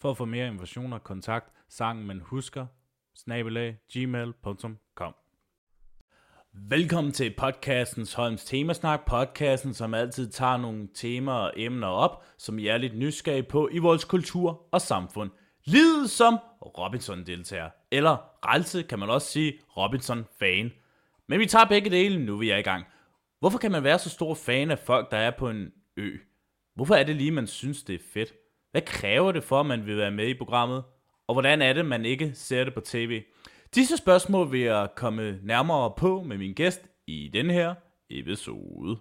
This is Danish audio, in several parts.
For at få mere informationer, kontakt sangen man husker, snabelag, gmail.com. Velkommen til podcastens Holms Temasnak, podcasten, som altid tager nogle temaer og emner op, som I er lidt nysgerrige på i vores kultur og samfund. Livet som Robinson-deltager, eller Ralse kan man også sige Robinson-fan. Men vi tager begge dele, nu vi er i gang. Hvorfor kan man være så stor fan af folk, der er på en ø? Hvorfor er det lige, man synes, det er fedt? Hvad kræver det for, at man vil være med i programmet? Og hvordan er det, man ikke ser det på tv? Disse spørgsmål vil jeg komme nærmere på med min gæst i den her episode.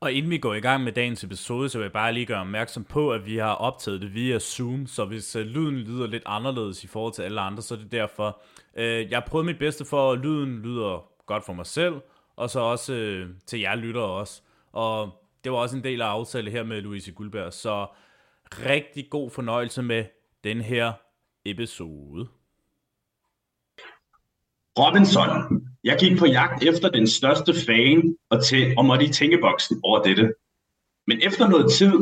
Og inden vi går i gang med dagens episode, så vil jeg bare lige gøre opmærksom på, at vi har optaget det via Zoom, så hvis øh, lyden lyder lidt anderledes i forhold til alle andre, så er det derfor. Øh, jeg har prøvet mit bedste for, at lyden lyder godt for mig selv, og så også øh, til jer lyttere også. Og det var også en del af aftalen her med Louise Guldberg, så rigtig god fornøjelse med den her episode. Robinson. Jeg gik på jagt efter den største fan og, til, og måtte i tænkeboksen over dette. Men efter noget tid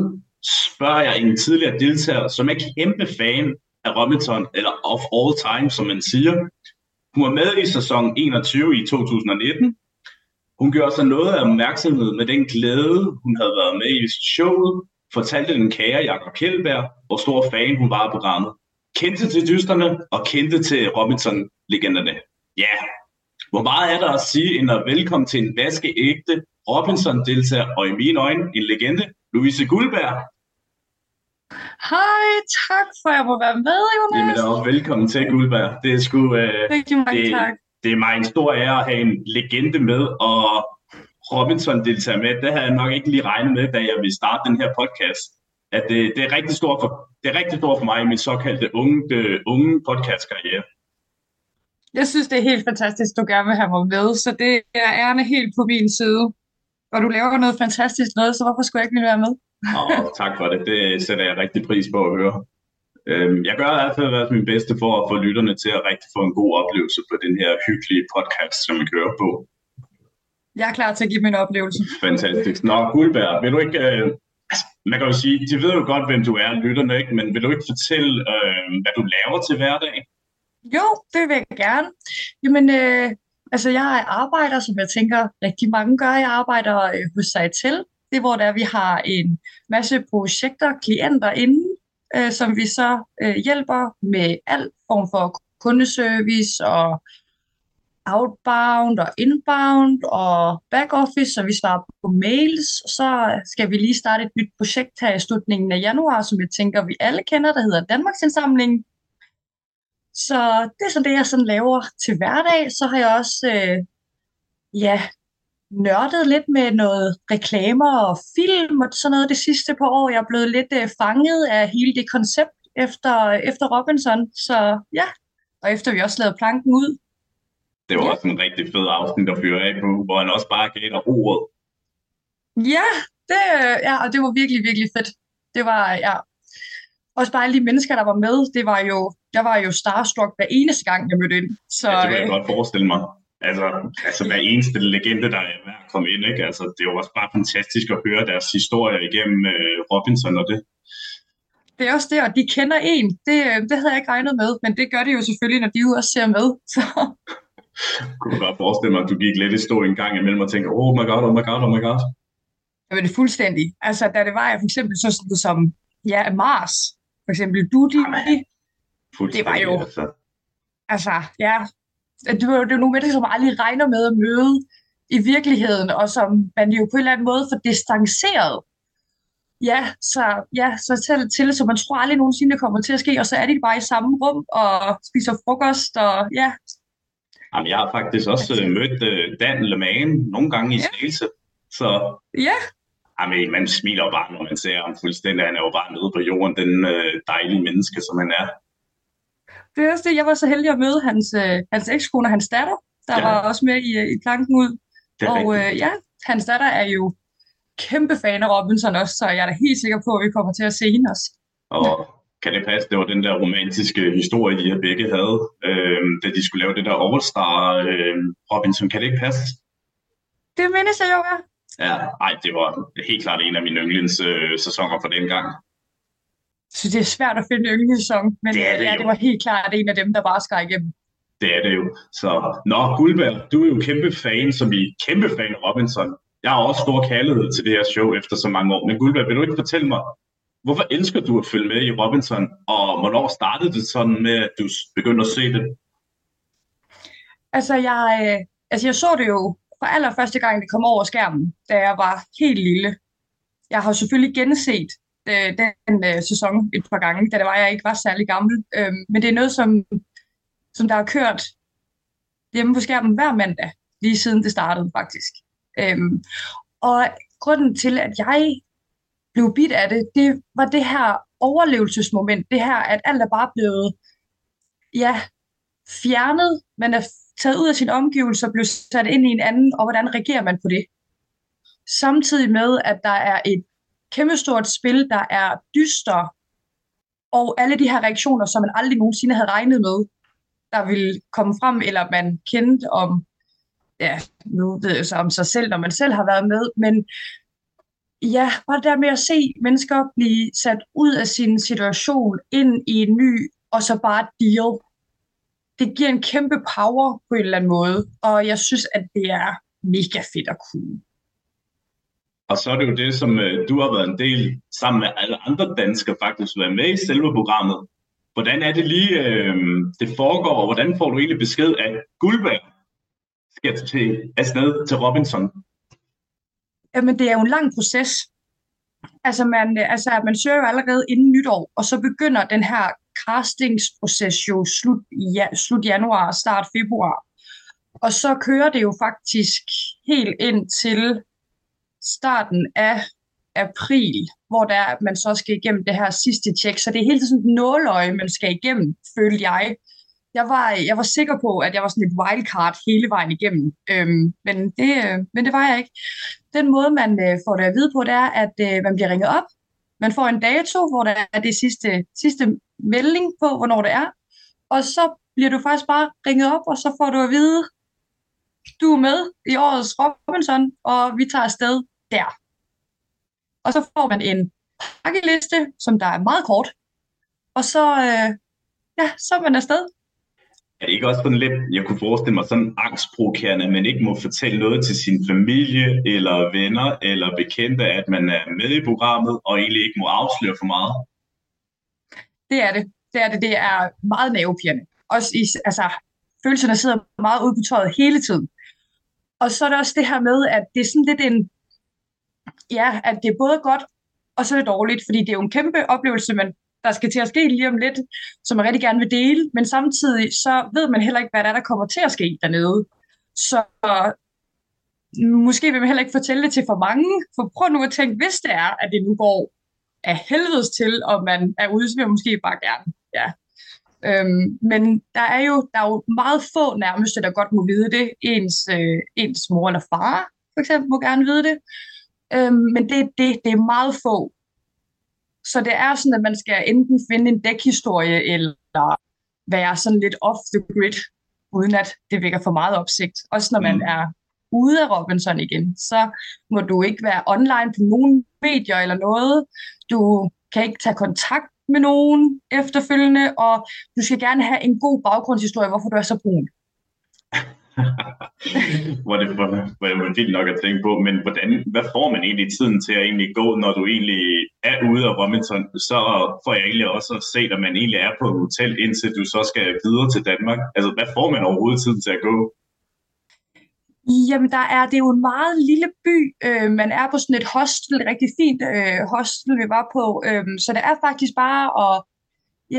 spørger jeg en tidligere deltager, som er kæmpe fan af Robinson, eller of all time, som man siger. Hun var med i sæson 21 i 2019, hun gjorde sig noget af opmærksomhed med den glæde, hun havde været med i showet, fortalte den kære Jakob Kjellberg, hvor stor fan hun var af programmet. Kendte til dysterne og kendte til Robinson-legenderne. Ja, hvor meget er der at sige end at velkommen til en vaskeægte Robinson-deltager, og i mine øjne en legende, Louise Guldberg. Hej, tak for at jeg må være med, Jonas. Jamen, er også velkommen til, Guldberg. Det er sgu... Øh, Rigtig mange det, tak det er mig en stor ære at have en legende med, og Robinson deltager med. Det havde jeg nok ikke lige regnet med, da jeg ville starte den her podcast. At det, det, er, rigtig stort for, det er rigtig stort for mig i min såkaldte unge, de, unge podcastkarriere. Jeg synes, det er helt fantastisk, du gerne vil have mig med, så det er ærende helt på min side. Og du laver noget fantastisk noget, så hvorfor skulle jeg ikke ville være med? oh, tak for det. Det sætter jeg rigtig pris på at høre. Øhm, jeg gør i hvert fald min bedste for at få lytterne til at rigtig få en god oplevelse på den her hyggelige podcast, som vi kører på. Jeg er klar til at give min oplevelse. Fantastisk. Nå, Guldberg, vil du ikke... Øh, altså, man kan jo sige, de ved jo godt, hvem du er, lytterne, ikke? men vil du ikke fortælle, øh, hvad du laver til hverdag? Jo, det vil jeg gerne. Jamen, øh, altså jeg er arbejder, som jeg tænker rigtig mange gør. Jeg arbejder øh, hos Seitel. Det er, hvor der vi har en masse projekter, klienter inden, øh, som vi så øh, hjælper med al form for kundeservice og outbound og inbound og backoffice, så vi svarer på mails. Så skal vi lige starte et nyt projekt her i slutningen af januar, som jeg tænker, vi alle kender, der hedder Danmarks Indsamling. Så det er sådan det, jeg sådan laver til hverdag. Så har jeg også øh, ja, nørdet lidt med noget reklamer og film og sådan noget det sidste par år. Jeg er blevet lidt øh, fanget af hele det koncept efter, efter Robinson. Så ja, og efter vi også lavede planken ud. Det var ja. også en rigtig fed afsnit at fyre af på, hvor han også bare gav dig ordet. Ja, det, ja, og det var virkelig, virkelig fedt. Det var, ja, også bare alle de mennesker, der var med, det var jo, jeg var jo starstruck hver eneste gang, jeg mødte ind. Så, ja, det kan jeg øh, godt forestille mig. Altså, altså hver eneste legende, der er værd at komme ind, ikke? Altså, det er jo også bare fantastisk at høre deres historier igennem uh, Robinson og det. Det er også det, og de kender en. Det, øh, det havde jeg ikke regnet med, men det gør det jo selvfølgelig, når de også ser med. Så. Kunne du godt forestille mig, at du gik lidt i stå en gang imellem og tænkte, oh my god, oh my god, oh my god. Jeg det fuldstændig. Altså, da det var jeg for eksempel så sådan som, ja, Mars, for eksempel Dudi, det var jo, altså. altså, ja, det det var nogle mennesker, som aldrig regner med at møde i virkeligheden, og som man jo på en eller anden måde får distanceret. Ja, så, ja, så til, til, så man tror aldrig nogensinde, det kommer til at ske, og så er de bare i samme rum og spiser frokost, og ja. Jamen, jeg har faktisk også uh, mødt uh, Dan Lemaine nogle gange i ja. Slagelse, så ja. Jamen, man smiler bare, når man ser ham fuldstændig. Han er jo bare nede på jorden, den øh, dejlige menneske, som han er. Det er også det. Jeg var så heldig at møde hans, øh, hans ekskone og hans datter, der ja. var også med i, øh, i planken ud. Og øh, ja, hans datter er jo kæmpe fan af Robinson også, så jeg er da helt sikker på, at vi kommer til at se hende også. Og kan det passe, det var den der romantiske historie, de her begge havde, øh, da de skulle lave det der All-Star øh, Robinson. Kan det ikke passe? Det mindes jeg jo, ja. Ja, ej, det var helt klart en af mine yndlingssæsoner øh, sæsoner for den gang. Så det er svært at finde en yndlingssæson, men det, er det, ja, det var helt klart en af dem, der bare skar igennem. Det er det jo. Så, nå, Guldberg, du er jo kæmpe fan, som vi kæmpe fan af Robinson. Jeg har også stor kærlighed til det her show efter så mange år. Men Guldberg, vil du ikke fortælle mig, hvorfor elsker du at følge med i Robinson, og hvornår startede det sådan med, at du begyndte at se det? Altså, jeg, øh, altså, jeg så det jo for allerførste gang, det kom over skærmen, da jeg var helt lille. Jeg har selvfølgelig genset øh, den øh, sæson et par gange, da det var, jeg ikke var særlig gammel. Øh, men det er noget, som, som der har kørt hjemme på skærmen hver mandag, lige siden det startede faktisk. Øh, og grunden til, at jeg blev bit af det, det var det her overlevelsesmoment. Det her, at alt er bare blevet ja, fjernet. Man er taget ud af sin omgivelser blev sat ind i en anden, og hvordan reagerer man på det? Samtidig med, at der er et kæmpestort spil, der er dyster, og alle de her reaktioner, som man aldrig nogensinde havde regnet med, der ville komme frem, eller man kendte om, ja, nu ved jeg så om sig selv, når man selv har været med, men ja, bare det der med at se mennesker blive sat ud af sin situation, ind i en ny, og så bare deal. Det giver en kæmpe power på en eller anden måde, og jeg synes, at det er mega fedt at kunne. Og så er det jo det, som øh, du har været en del sammen med alle andre danskere faktisk været med i selve programmet. Hvordan er det lige, øh, det foregår, og hvordan får du egentlig besked at Guldberg skal til afsted til Robinson? Jamen, det er jo en lang proces. Altså, man, øh, altså, man søger jo allerede inden nytår, og så begynder den her castingsproces jo slut, ja, slut januar, start februar. Og så kører det jo faktisk helt ind til starten af april, hvor der at man så skal igennem det her sidste tjek. Så det er helt sådan et nåløje, man skal igennem, følte jeg jeg var, jeg var sikker på, at jeg var sådan et wildcard hele vejen igennem, øhm, men, det, øh, men det var jeg ikke. Den måde, man øh, får det at vide på, det er, at øh, man bliver ringet op. Man får en dato, hvor der er det sidste, sidste melding på, hvornår det er. Og så bliver du faktisk bare ringet op, og så får du at vide, du er med i årets Robinson, og vi tager afsted der. Og så får man en pakkeliste, som der er meget kort. Og så, øh, ja, så er man afsted er det ikke også sådan lidt, jeg kunne forestille mig sådan angstprovokerende, at man ikke må fortælle noget til sin familie eller venner eller bekendte, at man er med i programmet og egentlig ikke må afsløre for meget? Det er det. Det er det. Det er meget nervepirrende. Også i, altså, følelserne sidder meget ude på tøjet hele tiden. Og så er der også det her med, at det er sådan lidt en, ja, at det er både godt og så er det dårligt, fordi det er jo en kæmpe oplevelse, man der skal til at ske lige om lidt, som man rigtig gerne vil dele, men samtidig så ved man heller ikke, hvad der er, der kommer til at ske dernede. Så måske vil man heller ikke fortælle det til for mange, for prøv nu at tænke, hvis det er, at det nu går af helvedes til, og man er ude, så vil man måske bare gerne. Ja. Øhm, men der er, jo, der er jo meget få nærmeste, der godt må vide det. Ens, øh, ens mor eller far, for eksempel, må gerne vide det. Øhm, men det, det, det er meget få, så det er sådan, at man skal enten finde en dækhistorie, eller være sådan lidt off the grid, uden at det vækker for meget opsigt. Også når man mm. er ude af Robinson igen, så må du ikke være online på nogen medier eller noget. Du kan ikke tage kontakt med nogen efterfølgende, og du skal gerne have en god baggrundshistorie, hvorfor du er så brun. hvor det var, var det vildt nok at tænke på, men hvordan, hvad får man egentlig tiden til at egentlig gå, når du egentlig er ude af Robinson, så får jeg egentlig også at se, at man egentlig er på et hotel, indtil du så skal videre til Danmark. Altså, hvad får man overhovedet tiden til at gå? Jamen, der er, det er jo en meget lille by. Øh, man er på sådan et hostel, et rigtig fint øh, hostel, vi var på. Øh, så det er faktisk bare at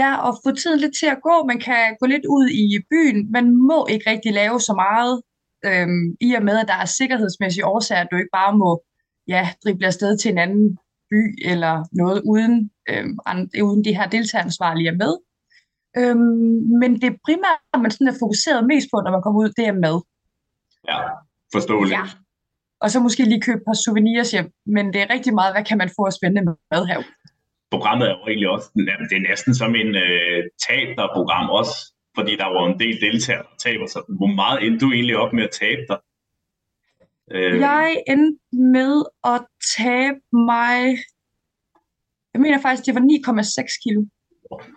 Ja, og få tiden lidt til at gå. Man kan gå lidt ud i byen. Man må ikke rigtig lave så meget, øhm, i og med, at der er sikkerhedsmæssige årsager, at du ikke bare må ja, drible afsted til en anden by eller noget, uden, øh, uden de her deltageransvarlige er med. Øhm, men det primære, man sådan er fokuseret mest på, når man kommer ud, det er mad. Ja, forståeligt. Ja. Og så måske lige købe et par souvenirs hjem, men det er rigtig meget, hvad kan man få af spændende mad her? Programmet er jo egentlig også, det er næsten som en øh, teaterprogram også, fordi der var en del deltagere, der taber sig. Hvor meget endte du egentlig op med at tabe dig? Øh... Jeg endte med at tabe mig, jeg mener faktisk, det var 9,6 kilo.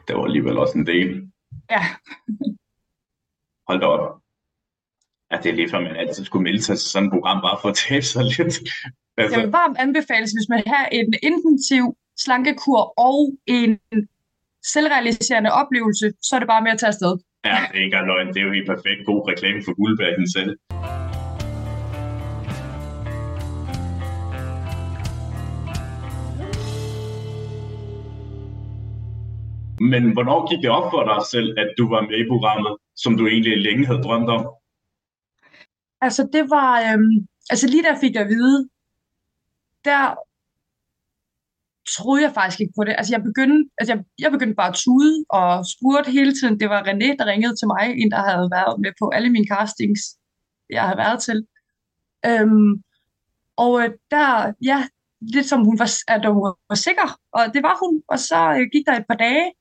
Det var alligevel også en del. Ja. Hold da op. Ja, det er lige før, man altid skulle melde sig til sådan et program, bare for at tabe sig lidt. Altså... Jeg vil varmt anbefales, hvis man har en intensiv slankekur og en selvrealiserende oplevelse, så er det bare med at tage afsted. Ja, det er ikke løgn. Det er jo helt perfekt god reklame for Guldberg selv. Men hvornår gik det op for dig selv, at du var med i programmet, som du egentlig længe havde drømt om? Altså, det var... Øhm, altså, lige der fik jeg at vide, der troede jeg faktisk ikke på det. Altså, jeg begyndte, altså, jeg, jeg begyndte bare at tude og spurgte hele tiden. Det var René, der ringede til mig, en der havde været med på alle mine castings, jeg havde været til. Øhm, og øh, der, ja, lidt som hun var, at hun var sikker, og det var hun. Og så øh, gik der et par dage,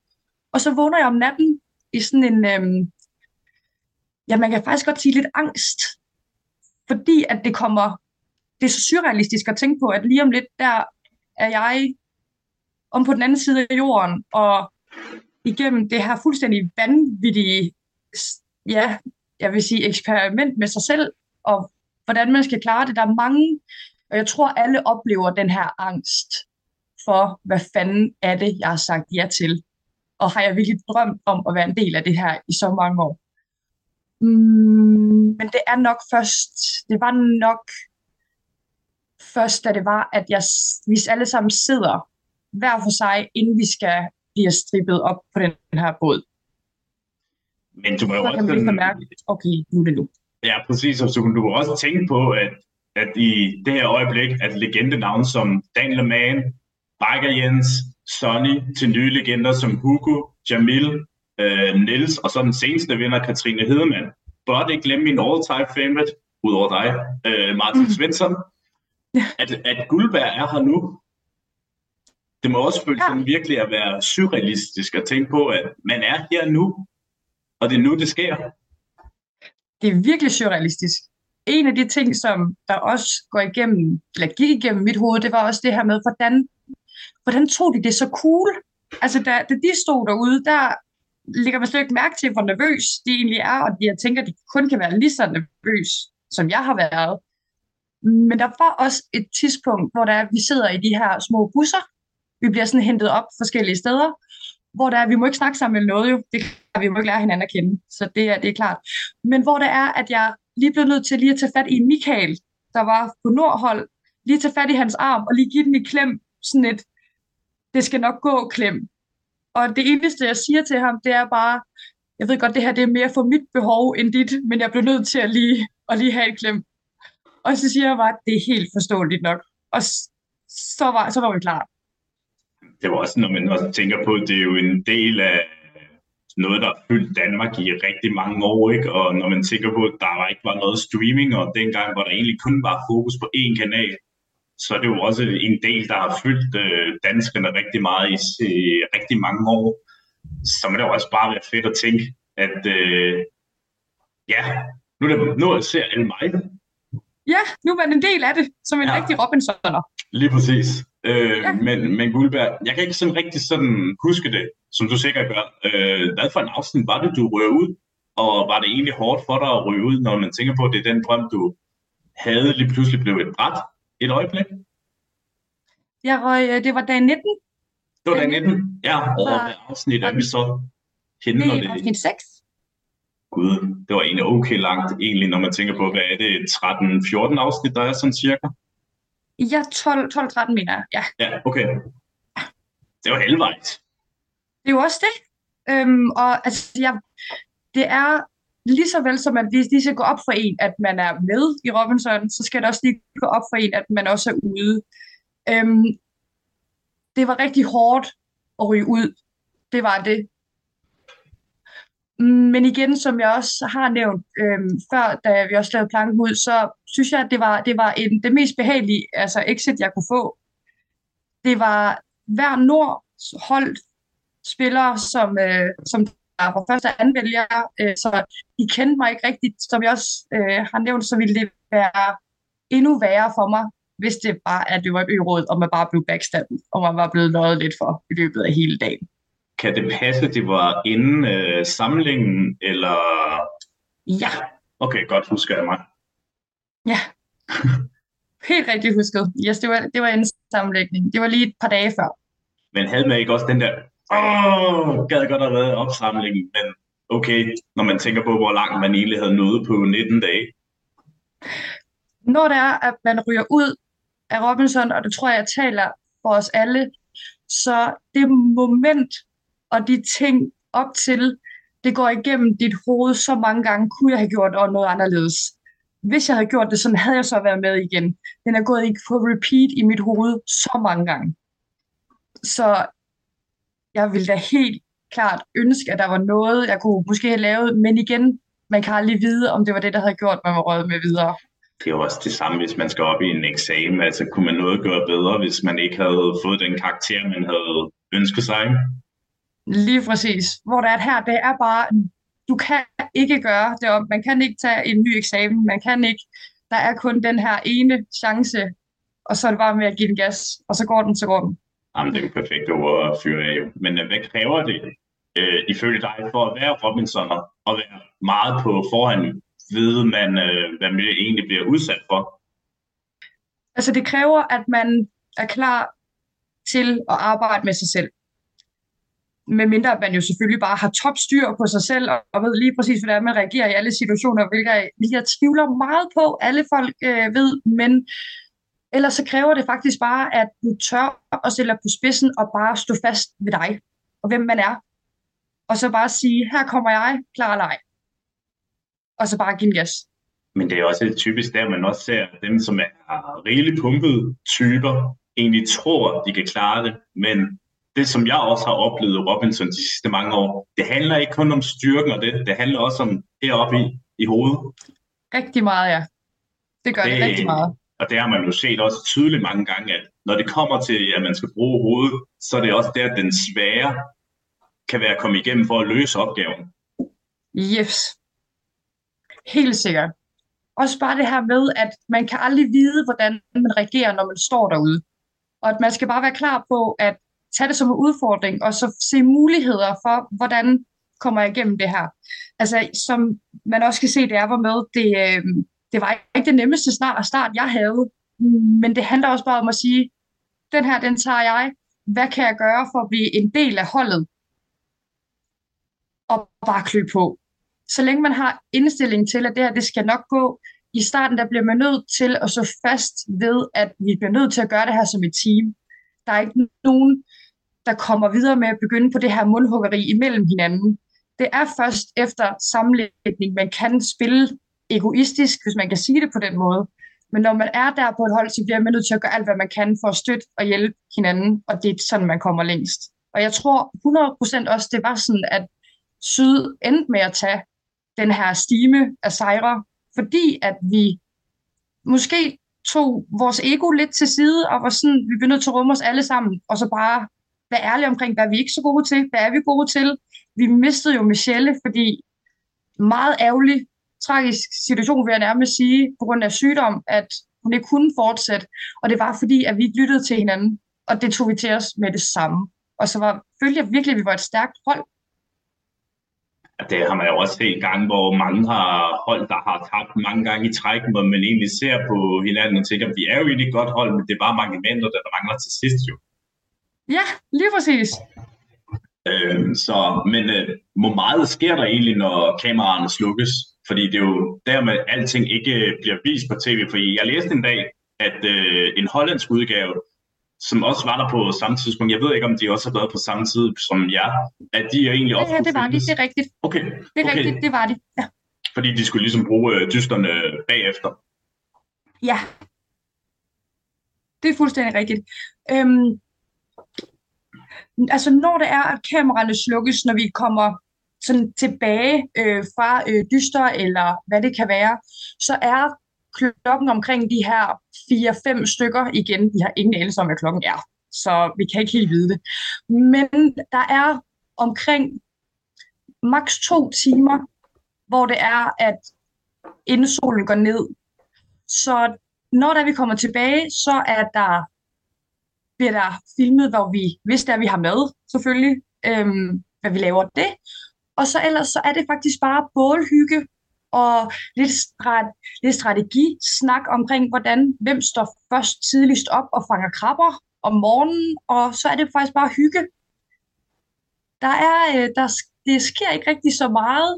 og så vågner jeg om natten i sådan en, øhm, ja, man kan faktisk godt sige lidt angst, fordi at det kommer, det er så surrealistisk at tænke på, at lige om lidt, der er jeg om på den anden side af jorden, og igennem det her fuldstændig vanvittige, ja, jeg vil sige eksperiment med sig selv, og hvordan man skal klare det. Der er mange, og jeg tror, alle oplever den her angst for, hvad fanden er det, jeg har sagt ja til og har jeg virkelig drømt om at være en del af det her i så mange år. Mm, men det er nok først, det var nok først, da det var, at jeg, vi alle sammen sidder hver for sig, inden vi skal blive strippet op på den her båd. Men du må jo så også... Kan mærke, okay, nu er det nu. Ja, præcis. Og så kunne du også tænke på, at, at i det her øjeblik, at legendenavn som Daniel Mann, Biker Jens, Sonny til nye legender som Hugo, Jamil, øh, Nils og så den seneste vinder, Katrine Hedemann. Bør ikke glemme min all-time favorite, udover dig, øh, Martin mm. Svensson. At, at Guldberg er her nu, det må også føles ja. som virkelig at være surrealistisk at tænke på, at man er her nu, og det er nu, det sker. Det er virkelig surrealistisk. En af de ting, som der også går igennem, eller gik igennem mit hoved, det var også det her med, hvordan hvordan tog de det så cool? Altså, da, da de stod derude, der ligger man slet ikke mærke til, hvor nervøs de egentlig er, og jeg tænker, at de kun kan være lige så nervøs, som jeg har været. Men der var også et tidspunkt, hvor der er, vi sidder i de her små busser. Vi bliver sådan hentet op forskellige steder, hvor der er, vi må ikke snakke sammen eller noget jo. Det, vi må ikke lære hinanden at kende, så det er, det er klart. Men hvor det er, at jeg lige blev nødt til lige at tage fat i Michael, der var på Nordhold, lige tage fat i hans arm og lige give den i klem, sådan et, det skal nok gå, Klem. Og det eneste, jeg siger til ham, det er bare, jeg ved godt, det her det er mere for mit behov end dit, men jeg blev nødt til at lige, at lige have et klem. Og så siger jeg bare, at det er helt forståeligt nok. Og så var, så var vi klar. Det var også, når man også tænker på, det er jo en del af noget, der har fyldt Danmark i rigtig mange år, ikke? og når man tænker på, at der ikke var noget streaming, og dengang var der egentlig kun bare fokus på én kanal, så er det jo også en del, der har fyldt øh, danskerne rigtig meget i, i rigtig mange år. Så må det jo også bare være fedt at tænke, at øh, ja, nu, er det, nu ser alle mig Ja, nu er man en del af det, som en ja. rigtig Robinsoner. Lige præcis. Øh, ja. men, men Guldberg, jeg kan ikke sådan rigtig sådan huske det, som du sikkert gør. Øh, hvad for en afsnit var det, du rører ud? Og var det egentlig hårdt for dig at ryge ud, når man tænker på, at det er den drøm, du havde lige pludselig blev et bræt? et øjeblik? Jeg røg, øh, det var dag 19. Det var dag 19? Ja, og hvad afsnit er vi så henne? Det er afsnit 6. Gud, det var egentlig okay langt, egentlig, når man tænker på, hvad er det, 13-14 afsnit, der er sådan cirka? Ja, 12-13 mener jeg, ja. Ja, okay. Det var halvvejs. Det er jo også det. Øhm, og altså, jeg, det er lige så vel som at lige, lige skal gå op for en, at man er med i Robinson, så skal det også lige gå op for en, at man også er ude. Øhm, det var rigtig hårdt at ryge ud. Det var det. Mm, men igen, som jeg også har nævnt øh, før, da vi også lavede planken ud, så synes jeg, at det var, det var en, det mest behagelige altså exit, jeg kunne få. Det var hver nord holdt spillere, som, øh, som der var første anvælger, øh, så de kendte mig ikke rigtigt. Som jeg også øh, har nævnt, så ville det være endnu værre for mig, hvis det bare at det var et øråd, og man bare blev backstabbet, og man var blevet løjet lidt for i løbet af hele dagen. Kan det passe, det var inden øh, samlingen, eller... Ja. Okay, godt husker jeg mig. Ja. Helt rigtigt husket. Yes, det var, det var en sammenlægning. Det var lige et par dage før. Men havde man ikke også den der, åh, gad godt have været opsamlingen, men okay, når man tænker på, hvor langt man egentlig havde nået på 19 dage. Når det er, at man ryger ud af Robinson, og det tror jeg, jeg taler for os alle, så det moment og de ting op til, det går igennem dit hoved så mange gange, kunne jeg have gjort noget anderledes. Hvis jeg havde gjort det sådan, havde jeg så været med igen. Den er gået på repeat i mit hoved så mange gange. Så jeg ville da helt klart ønske, at der var noget, jeg kunne måske have lavet, men igen, man kan aldrig vide, om det var det, der havde gjort, man var røget med videre. Det er jo også det samme, hvis man skal op i en eksamen. Altså, kunne man noget gøre bedre, hvis man ikke havde fået den karakter, man havde ønsket sig? Lige præcis. Hvor det er her, det er bare, du kan ikke gøre det om. Man kan ikke tage en ny eksamen. Man kan ikke. Der er kun den her ene chance, og så er det bare med at give den gas, og så går den, så går den. Jamen, det er jo perfekt ord at fyre af. Men øh, hvad kræver det øh, ifølge dig for at være Robinson og være meget på forhånd, ved man, øh, hvad man egentlig bliver udsat for? Altså, det kræver, at man er klar til at arbejde med sig selv. Med mindre at man jo selvfølgelig bare har topstyr på sig selv, og ved lige præcis, hvordan man reagerer i alle situationer, hvilket jeg, jeg tvivler meget på, alle folk øh, ved, men Ellers så kræver det faktisk bare, at du tør at stille dig på spidsen og bare stå fast ved dig og hvem man er. Og så bare sige, her kommer jeg, klar eller ej. Og så bare give en gas. Men det er også typisk der, man også ser dem, som er rigeligt pumpede typer, egentlig tror, de kan klare det. Men det, som jeg også har oplevet Robinson de sidste mange år, det handler ikke kun om styrken og det, det handler også om heroppe i, i hovedet. Rigtig meget, ja. Det gør det, det rigtig meget. Og det har man jo set også tydeligt mange gange, at når det kommer til, at man skal bruge hovedet, så er det også der, at den svære kan være at komme igennem for at løse opgaven. Yes. Helt sikkert. Også bare det her med, at man kan aldrig vide, hvordan man reagerer, når man står derude. Og at man skal bare være klar på at tage det som en udfordring, og så se muligheder for, hvordan kommer jeg igennem det her. Altså, som man også kan se, det er var med, det, øh, det var ikke det nemmeste snart start, jeg havde, men det handler også bare om at sige, den her, den tager jeg. Hvad kan jeg gøre for at blive en del af holdet? Og bare klø på. Så længe man har indstilling til, at det her, det skal nok gå, i starten der bliver man nødt til at så fast ved, at vi bliver nødt til at gøre det her som et team. Der er ikke nogen, der kommer videre med at begynde på det her mundhuggeri imellem hinanden. Det er først efter sammenlægning, man kan spille egoistisk, hvis man kan sige det på den måde. Men når man er der på et hold, så bliver man nødt til at gøre alt, hvad man kan for at støtte og hjælpe hinanden, og det er sådan, man kommer længst. Og jeg tror 100% også, det var sådan, at Syd endte med at tage den her stime af sejre, fordi at vi måske tog vores ego lidt til side, og var sådan, vi blev nødt til at rumme os alle sammen, og så bare være ærlige omkring, hvad vi ikke så gode til, hvad er vi gode til. Vi mistede jo Michelle, fordi meget ærgerlig, tragisk situation, vil jeg nærmest sige, på grund af sygdom, at hun ikke kunne fortsætte. Og det var fordi, at vi ikke lyttede til hinanden, og det tog vi til os med det samme. Og så var, følte jeg virkelig, at vi var et stærkt hold. Det har man jo også set gang, hvor mange har hold, der har tabt mange gange i træk, hvor man egentlig ser på hinanden og tænker, at vi er jo egentlig et godt hold, men det er bare marginaler, der mangler til sidst jo. Ja, lige præcis. Øh, så, men øh, hvor meget sker der egentlig, når kameraerne slukkes? Fordi det er jo dermed, alting ikke bliver vist på tv. Fordi jeg læste en dag, at øh, en hollandsk udgave, som også var der på samme tidspunkt, jeg ved ikke, om de også har været på samme tid som jer, at de er egentlig også... Ja, ja det var de, det er rigtigt. Okay. Det er okay. rigtigt, det var de, ja. Fordi de skulle ligesom bruge øh, dysterne bagefter. Ja. Det er fuldstændig rigtigt. Øhm, altså når det er, at kameraerne slukkes, når vi kommer sådan tilbage øh, fra øh, dyster, eller hvad det kan være, så er klokken omkring de her 4-5 stykker igen. Vi har ingen anelse om, hvad klokken er, så vi kan ikke helt vide det. Men der er omkring maks to timer, hvor det er, at inden solen går ned. Så når der vi kommer tilbage, så er der bliver der filmet, hvor vi, hvis det er, vi har med, selvfølgelig, øhm, hvad vi laver det. Og så ellers så er det faktisk bare bålhygge og lidt, strat, lidt strategi, snak omkring, hvordan, hvem står først tidligst op og fanger krabber om morgenen, og så er det faktisk bare hygge. Der er, øh, der, det sker ikke rigtig så meget,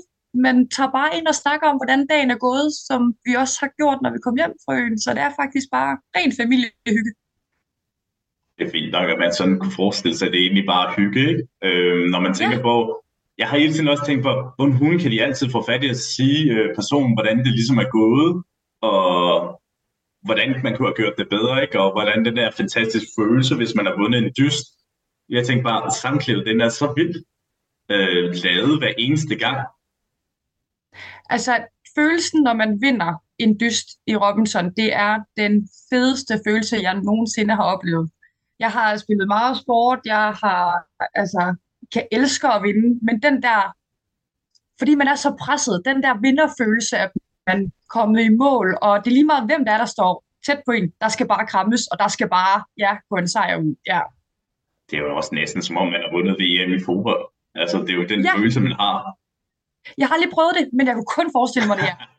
man tager bare ind og snakker om, hvordan dagen er gået, som vi også har gjort, når vi kom hjem fra øen. Så det er faktisk bare ren familiehygge det er fint nok, at man sådan kunne forestille sig, at det er egentlig bare hygge, ikke? Øh, når man tænker ja. på, jeg har hele tiden også tænkt på, hvordan hun kan de altid få fat i at sige øh, personen, hvordan det ligesom er gået, og hvordan man kunne have gjort det bedre, ikke? og hvordan den der fantastiske følelse, hvis man har vundet en dyst. Jeg tænker bare, samklædet, den er så vildt øh, lavet hver eneste gang. Altså, følelsen, når man vinder en dyst i Robinson, det er den fedeste følelse, jeg nogensinde har oplevet. Jeg har spillet meget sport, jeg har, altså, kan elske at vinde, men den der, fordi man er så presset, den der vinderfølelse, at man er kommet i mål, og det er lige meget, hvem der er, der står tæt på en, der skal bare krammes, og der skal bare, ja, gå en sejr ud, ja. Det er jo også næsten som om, man har vundet VM i fodbold. Altså, det er jo den ja. følelse, man har. Jeg har aldrig prøvet det, men jeg kunne kun forestille mig det, ja.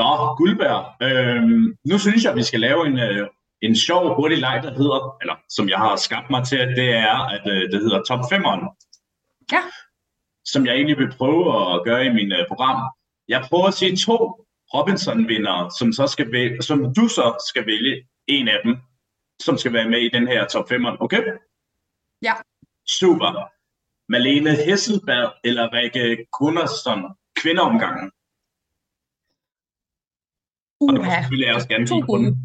Nå, Guldberg. Øhm, nu synes jeg, at vi skal lave en, øh, en sjov, hurtig leg, der hedder, eller som jeg har skabt mig til, det er, at øh, det hedder Top 5'eren. Ja. Som jeg egentlig vil prøve at gøre i min øh, program. Jeg prøver at sige to Robinson-vindere, som, så skal vælge, som du så skal vælge en af dem, som skal være med i den her Top 5'eren. Okay? Ja. Super. Malene Hesselberg eller Rikke Gunnarsson, kvindeomgangen. Uha. Og det vil jeg også gerne to gode.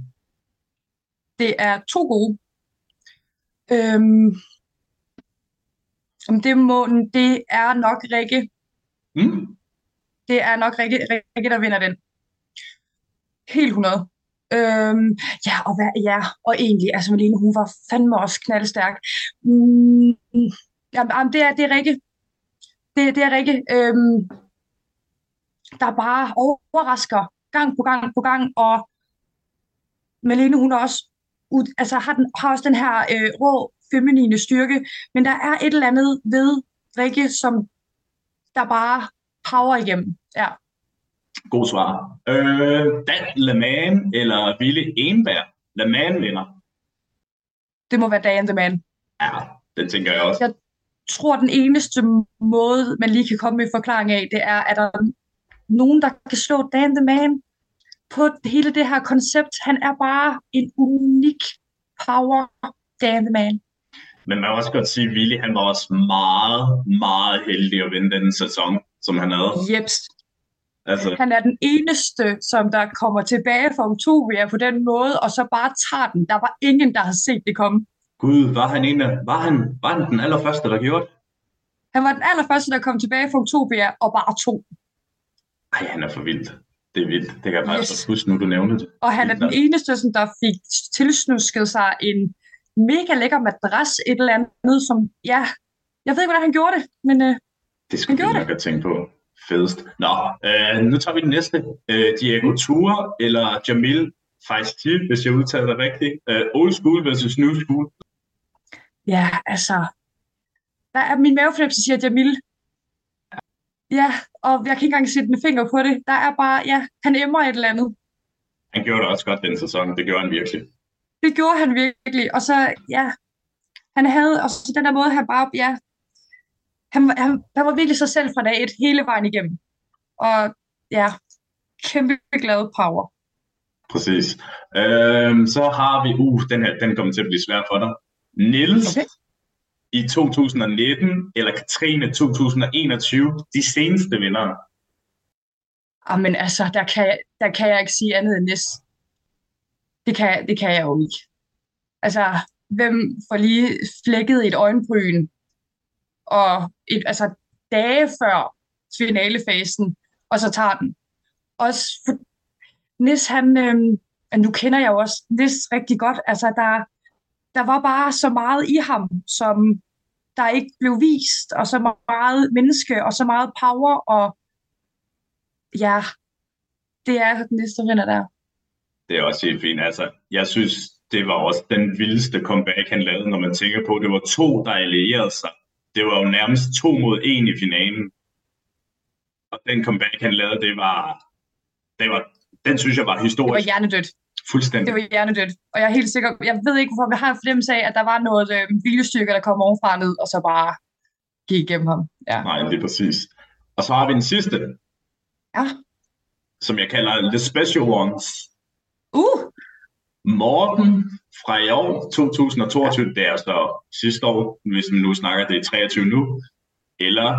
Det er to gode. Øhm, det, må, det er nok Rikke. Mm. Det er nok Rikke, Rikke, der vinder den. Helt 100. Øhm, ja, og hvad, ja, og egentlig, altså Malene, hun var fandme også knaldstærk. Mm, jamen, det er, det er Rikke. Det, det er Rikke, øhm, der bare overrasker gang på gang på gang, og Malene, hun er også, altså, har, den, har også den her øh, rå feminine styrke, men der er et eller andet ved Rikke, som der bare power igennem. Ja. God svar. Øh, Dan Leman eller Ville Enberg? Leman vinder. Det må være Dan the Man. Ja, det tænker jeg også. Jeg tror, den eneste måde, man lige kan komme med forklaring af, det er, at der er nogen, der kan slå Dan the Man på hele det her koncept. Han er bare en unik power damn man. Men man må også godt sige, at Willy, han var også meget, meget heldig at vinde den sæson, som han havde. Jeps. Altså. Han er den eneste, som der kommer tilbage fra Utopia på den måde, og så bare tager den. Der var ingen, der har set det komme. Gud, var han, en af, var han, var han den allerførste, der gjorde det? Han var den allerførste, der kom tilbage fra Utopia og bare tog. Ej, han er for vildt. Det er vildt. Det kan jeg faktisk yes. huske, nu du nævnte det. Og han er den eneste, som der fik tilsnusket sig en mega lækker madras, et eller andet, som, ja, jeg ved ikke, hvordan han gjorde det, men øh, Det skulle vi nok at tænke på. Fedest. Nå, øh, nu tager vi den næste. Øh, Diego Tura eller Jamil Faisti, hvis jeg udtaler det rigtigt. Øh, old school versus new school. Ja, altså, der er min mavefornemmelse siger Jamil. Ja, og jeg kan ikke engang sætte en finger på det. Der er bare, ja, han emmer et eller andet. Han gjorde det også godt den sæson, det gjorde han virkelig. Det gjorde han virkelig, og så, ja, han havde også den der måde, han bare, ja, han, han, han var virkelig sig selv fra dag et, hele vejen igennem. Og ja, kæmpe glad power. Præcis. Øhm, så har vi, uh, den her, den kommer til at blive svær for dig. Nils Okay i 2019, eller Katrine 2021, de seneste vinder. Jamen ah, altså, der kan, jeg, der kan jeg ikke sige andet end Nis. Det kan, det kan jeg jo ikke. Altså, hvem får lige flækket et øjenbryn, og et, altså dage før finalefasen, og så tager den. Også for, Nis, han, øhm, nu kender jeg jo også Nis rigtig godt, altså der, der var bare så meget i ham, som der ikke blev vist, og så meget menneske, og så meget power, og ja, det er den næste vinder der. Det er også helt fint. Altså, jeg synes, det var også den vildeste comeback, han lavede, når man tænker på, at det var to, der allierede sig. Det var jo nærmest to mod en i finalen. Og den comeback, han lavede, det var, det var den synes jeg var Det var historisk. hjernedødt. Fuldstændig. Det var hjernedødt. Og jeg er helt sikker, jeg ved ikke, hvorfor, jeg har en fornemmelse af, at der var noget øh, viljestyrke, der kom ovenfra ned, og så bare gik igennem ham. Ja. Nej, det er præcis. Og så har vi den sidste, Ja. som jeg kalder The Special Ones. Uh! Morten fra i år, 2022, det er så sidste år, hvis man nu snakker, det er 23 nu, eller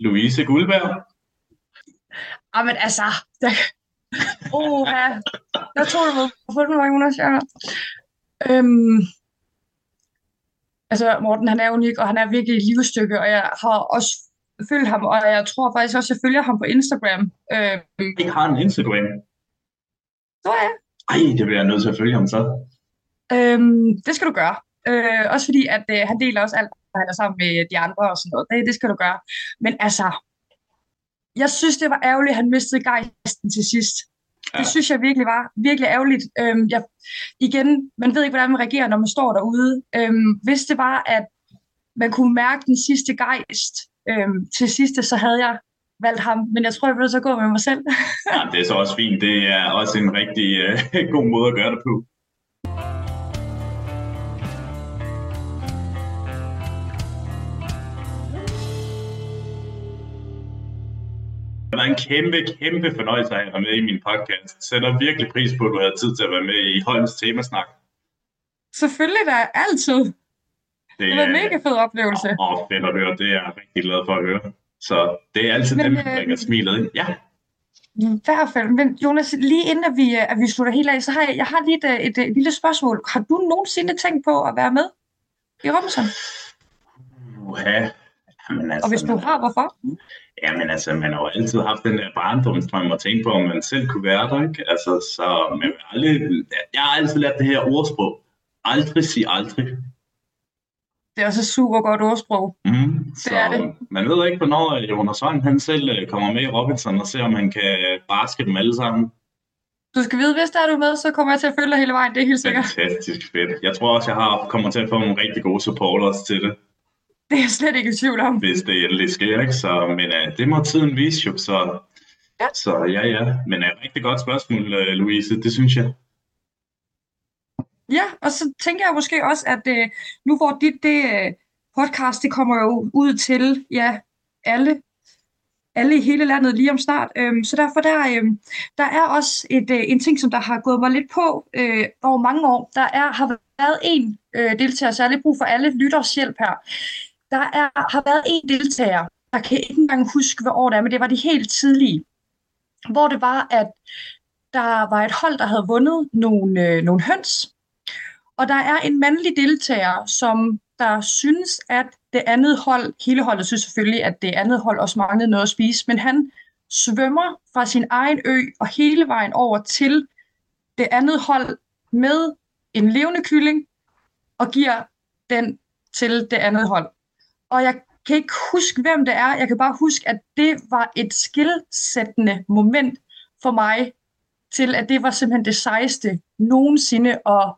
Louise Guldberg. Jamen altså, der... Uh, ja. Jeg tror, få den, Jonas. Ja. Øhm, altså, Morten, han er unik, og han er virkelig et livsstykke, og jeg har også følt ham, og jeg tror faktisk også, jeg følger ham på Instagram. Øhm, Ikke har en Instagram. så er jeg. Ej, det bliver jeg nødt til at følge ham så. Øhm, det skal du gøre. Øh, også fordi, at øh, han deler også alt, når han er sammen med de andre og sådan noget. Det, det skal du gøre. Men altså, jeg synes, det var ærgerligt, at han mistede gejsten til sidst. Det Ja. synes jeg virkelig var virkelig ærgerligt. Øhm, jeg, igen, man ved ikke, hvordan man reagerer, når man står derude. Øhm, hvis det var, at man kunne mærke den sidste gejst øhm, til sidste, så havde jeg valgt ham. Men jeg tror, jeg bliver så gå med mig selv. Ja, det er så også fint. Det er også en rigtig øh, god måde at gøre det på. Det var en kæmpe, kæmpe fornøjelse at have med i min podcast. Jeg sætter virkelig pris på, at du havde tid til at være med i Holms temasnak. Selvfølgelig da, altid. Det var en er- mega fed oplevelse. Åh, fedt at høre. Det er jeg rigtig glad for at høre. Så det er altid Men, dem, der øh, bringer smilet ind. Ja, I hvert fald. Men Jonas, lige inden at vi, øh, at vi slutter helt af, så har jeg, jeg har lige et, øh, et, et lille spørgsmål. Har du nogensinde tænkt på at være med i Robinson? uha. Jamen, altså, Og hvis du man- har, hvorfor? Jamen altså, man har jo altid haft den der barndomsdrøm og tænkt på, om man selv kunne være der, ikke? Altså, så man vil aldrig, jeg har altid lært det her ordsprog. Aldrig sig aldrig. Det er også et super godt ordsprog. Mm. Så er det. man ved ikke, hvornår øh, Jonas Wang, han selv øh, kommer med i Robinson og ser, om han kan baske dem alle sammen. Du skal vide, hvis der er du med, så kommer jeg til at følge dig hele vejen. Det er helt sikkert. Fantastisk fedt. Jeg tror også, jeg har kommer til at få nogle rigtig gode supporters til det, Det er jeg slet ikke i tvivl om. hvis det endelig sker, ikke? Så, men uh, det må tiden vise jo, så, Ja. så ja, ja. Men et uh, rigtig godt spørgsmål, uh, Louise, det synes jeg. Ja, og så tænker jeg måske også, at øh, nu hvor dit det, øh, podcast, det kommer jo ud til ja, alle, alle i hele landet lige om snart. Øhm, så derfor der, øhm, der er også et, øh, en ting, som der har gået mig lidt på øh, over mange år. Der er, har været en øh, deltager, lidt brug for alle lytters hjælp her. Der er, har været en deltager, jeg kan ikke engang huske, hvad år det er, men det var de helt tidlige, hvor det var, at der var et hold, der havde vundet nogle, øh, nogle høns, og der er en mandlig deltager, som der synes, at det andet hold, hele holdet synes selvfølgelig, at det andet hold også manglede noget at spise, men han svømmer fra sin egen ø og hele vejen over til det andet hold med en levende kylling og giver den til det andet hold. Og jeg kan ikke huske, hvem det er. Jeg kan bare huske, at det var et skilsættende moment for mig til, at det var simpelthen det sejeste nogensinde at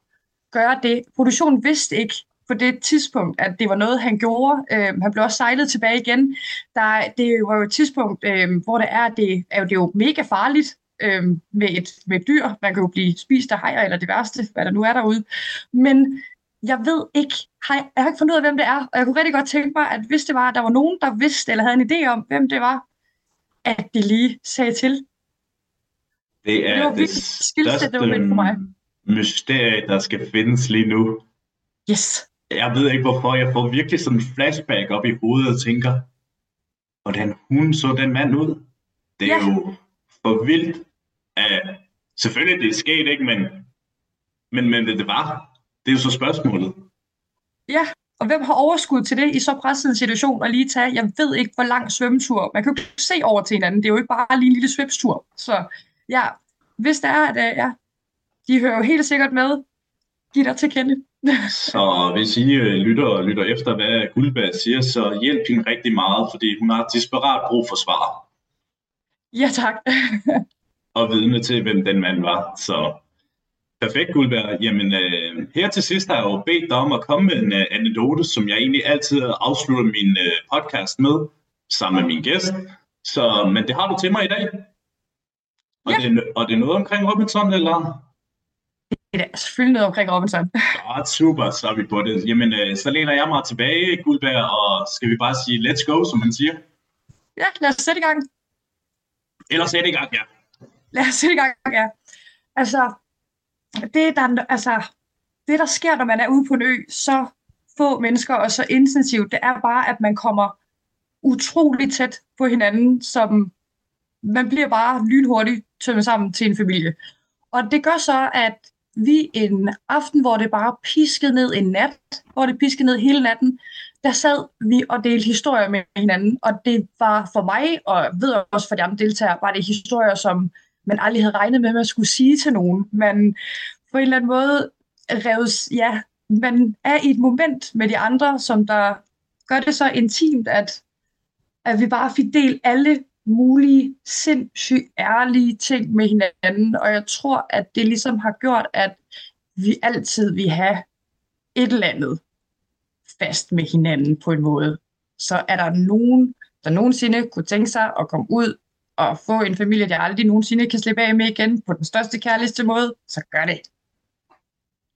gøre det. Produktionen vidste ikke på det tidspunkt, at det var noget, han gjorde. Øh, han blev også sejlet tilbage igen. Der, det var jo et tidspunkt, øh, hvor det er, det er jo, det er jo mega farligt øh, med, et, med et dyr. Man kan jo blive spist af hajer eller det værste, hvad der nu er derude. Men jeg ved ikke, har jeg, jeg har ikke fundet ud af, hvem det er, og jeg kunne rigtig godt tænke mig, at hvis det var, at der var nogen, der vidste eller havde en idé om, hvem det var, at de lige sagde til. Det er Det var det, skillset, det var for mig. mysterie, der skal findes lige nu. Yes. Jeg ved ikke hvorfor, jeg får virkelig sådan en flashback op i hovedet og tænker, hvordan hun så den mand ud. Det er Ja. jo for vildt. Uh, selvfølgelig, det er sket, ikke? Men, men, men det var. Det er jo så spørgsmålet. Ja, og hvem har overskud til det i så presset en situation at lige tage, jeg ved ikke, hvor lang svømmetur. Man kan jo ikke se over til hinanden. Det er jo ikke bare lige en lille svømmetur. Så ja, hvis det er, at øh, ja, de hører jo helt sikkert med, giv dig til kende. Så hvis I øh, lytter og lytter efter, hvad Guldberg siger, så hjælp hende rigtig meget, fordi hun har desperat brug for svar ja, tak. og vidne til, hvem den mand var. Så perfekt, Guldberg. Jamen, øh, her til sidst har jeg jo bedt dig om at komme med en øh, anekdote, som jeg egentlig altid afslutter min øh, podcast med, sammen med min gæst. Så, men det har du til mig i dag. Og, Ja. det, og det er noget omkring Robinson, eller? Det er selvfølgelig noget omkring Robinson. Godt, super, så er vi på det. Jamen, øh, så læner jeg mig tilbage, Guldberg, og skal vi bare sige, let's go, som man siger. Ja, lad os sætte i gang. Ellers er det i gang, ja. Lad os sætte i gang, ja. Altså, det der, altså, det der sker, når man er ude på en ø, så få mennesker og så intensivt, det er bare, at man kommer utrolig tæt på hinanden, som man bliver bare lynhurtigt tømmet sammen til en familie. Og det gør så, at vi en aften, hvor det bare piskede ned en nat, hvor det piskede ned hele natten, der sad vi og delte historier med hinanden, og det var for mig, og jeg ved også for de andre deltagere, var det historier, som man aldrig havde regnet med, at man skulle sige til nogen. Man på en eller anden måde reves, ja, man er i et moment med de andre, som der gør det så intimt, at, at vi bare fik delt alle mulige sindssygt ærlige ting med hinanden, og jeg tror, at det ligesom har gjort, at vi altid vil have et eller andet fast med hinanden på en måde. Så er der nogen, der nogensinde kunne tænke sig at komme ud og få en familie, der aldrig nogensinde kan slippe af med igen på den største kærligste måde, så gør det.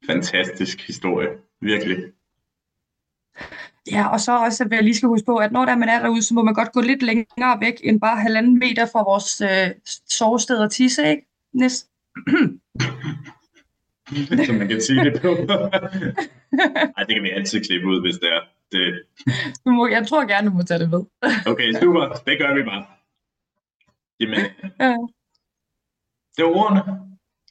Fantastisk historie. Virkelig. Ja, og så også, at jeg lige skal huske på, at når der man er derude, så må man godt gå lidt længere væk end bare halvanden meter fra vores øh, sovested og tisse, ikke? Næst. Så man kan sige det på. Ej, det kan vi altid klippe ud, hvis det er. Det... Du må, jeg tror gerne, du må tage det med. Okay, super. Det gør vi bare. Jamen, Ja. det var ordene.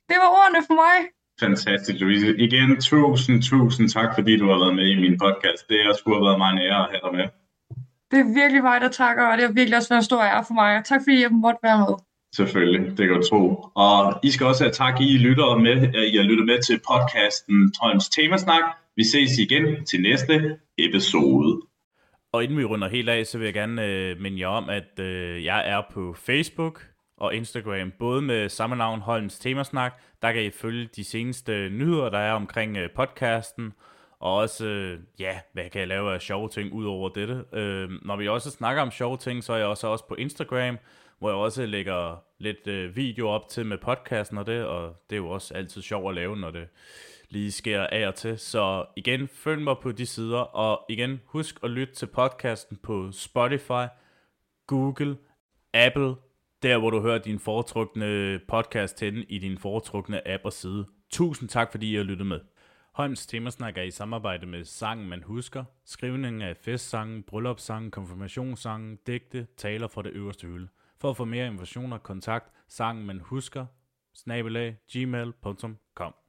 Det var ordene for mig. Fantastisk, Louise. Igen, tusind, tusind tak, fordi du har været med i min podcast. Det har sgu været mig en ære at have dig med. Det er virkelig mig, der takker, og det har virkelig også været en stor ære for mig. Tak fordi jeg måtte være med. Selvfølgelig, det kan du tro. Og I skal også have tak, I lytter med. at I har lyttet med til podcasten Trøms Temasnak. Vi ses igen til næste episode. Og inden vi runder helt af, så vil jeg gerne øh, minde jer om, at øh, jeg er på Facebook og Instagram, både med samme navn, Holms Temasnak. Der kan I følge de seneste nyheder, der er omkring øh, podcasten, og også, øh, ja, hvad kan jeg lave af sjove ting ud over dette. Øh, når vi også snakker om sjove ting, så er jeg også, også på Instagram, hvor jeg også lægger lidt øh, video op til med podcasten og det, og det er jo også altid sjovt at lave, når det lige sker af og til. Så igen, følg mig på de sider, og igen, husk at lytte til podcasten på Spotify, Google, Apple, der hvor du hører din foretrukne podcast henne i din foretrukne app og side. Tusind tak, fordi I har lyttet med. Holms Temasnak er i samarbejde med Sangen Man Husker, skrivning af festsangen, bryllupssangen, konfirmationssangen, digte, taler fra det øverste hylde. For at få mere informationer, kontakt, sangen man husker, snabelag, gmail.com.